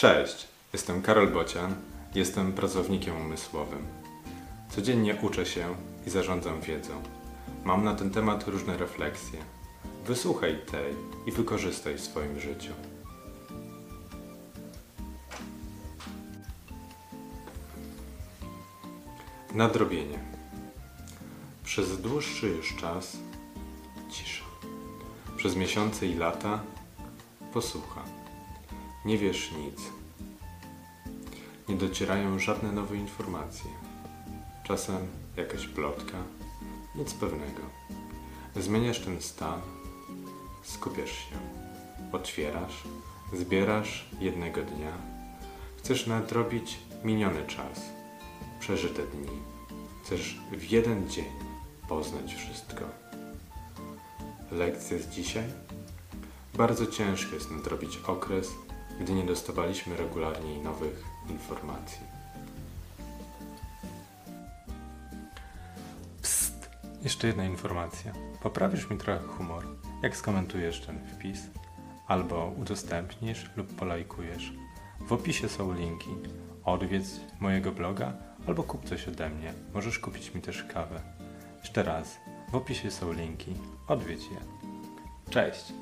Cześć, jestem Karol Bocian, jestem pracownikiem umysłowym. Codziennie uczę się i zarządzam wiedzą. Mam na ten temat różne refleksje. Wysłuchaj tej i wykorzystaj w swoim życiu. Nadrobienie. Przez dłuższy już czas cisza. Przez miesiące i lata posłucha. Nie wiesz nic. Nie docierają żadne nowe informacje. Czasem jakaś plotka. Nic pewnego. Zmieniasz ten stan. Skupiasz się. Otwierasz. Zbierasz jednego dnia. Chcesz nadrobić miniony czas. Przeżyte dni. Chcesz w jeden dzień poznać wszystko. Lekcja z dzisiaj? Bardzo ciężko jest nadrobić okres, gdy nie dostawaliśmy regularnie nowych informacji. Psst! Jeszcze jedna informacja. Poprawisz mi trochę humor, jak skomentujesz ten wpis, albo udostępnisz lub polajkujesz. W opisie są linki. Odwiedz mojego bloga albo kup coś ode mnie. Możesz kupić mi też kawę. Jeszcze raz, w opisie są linki. Odwiedź je. Cześć!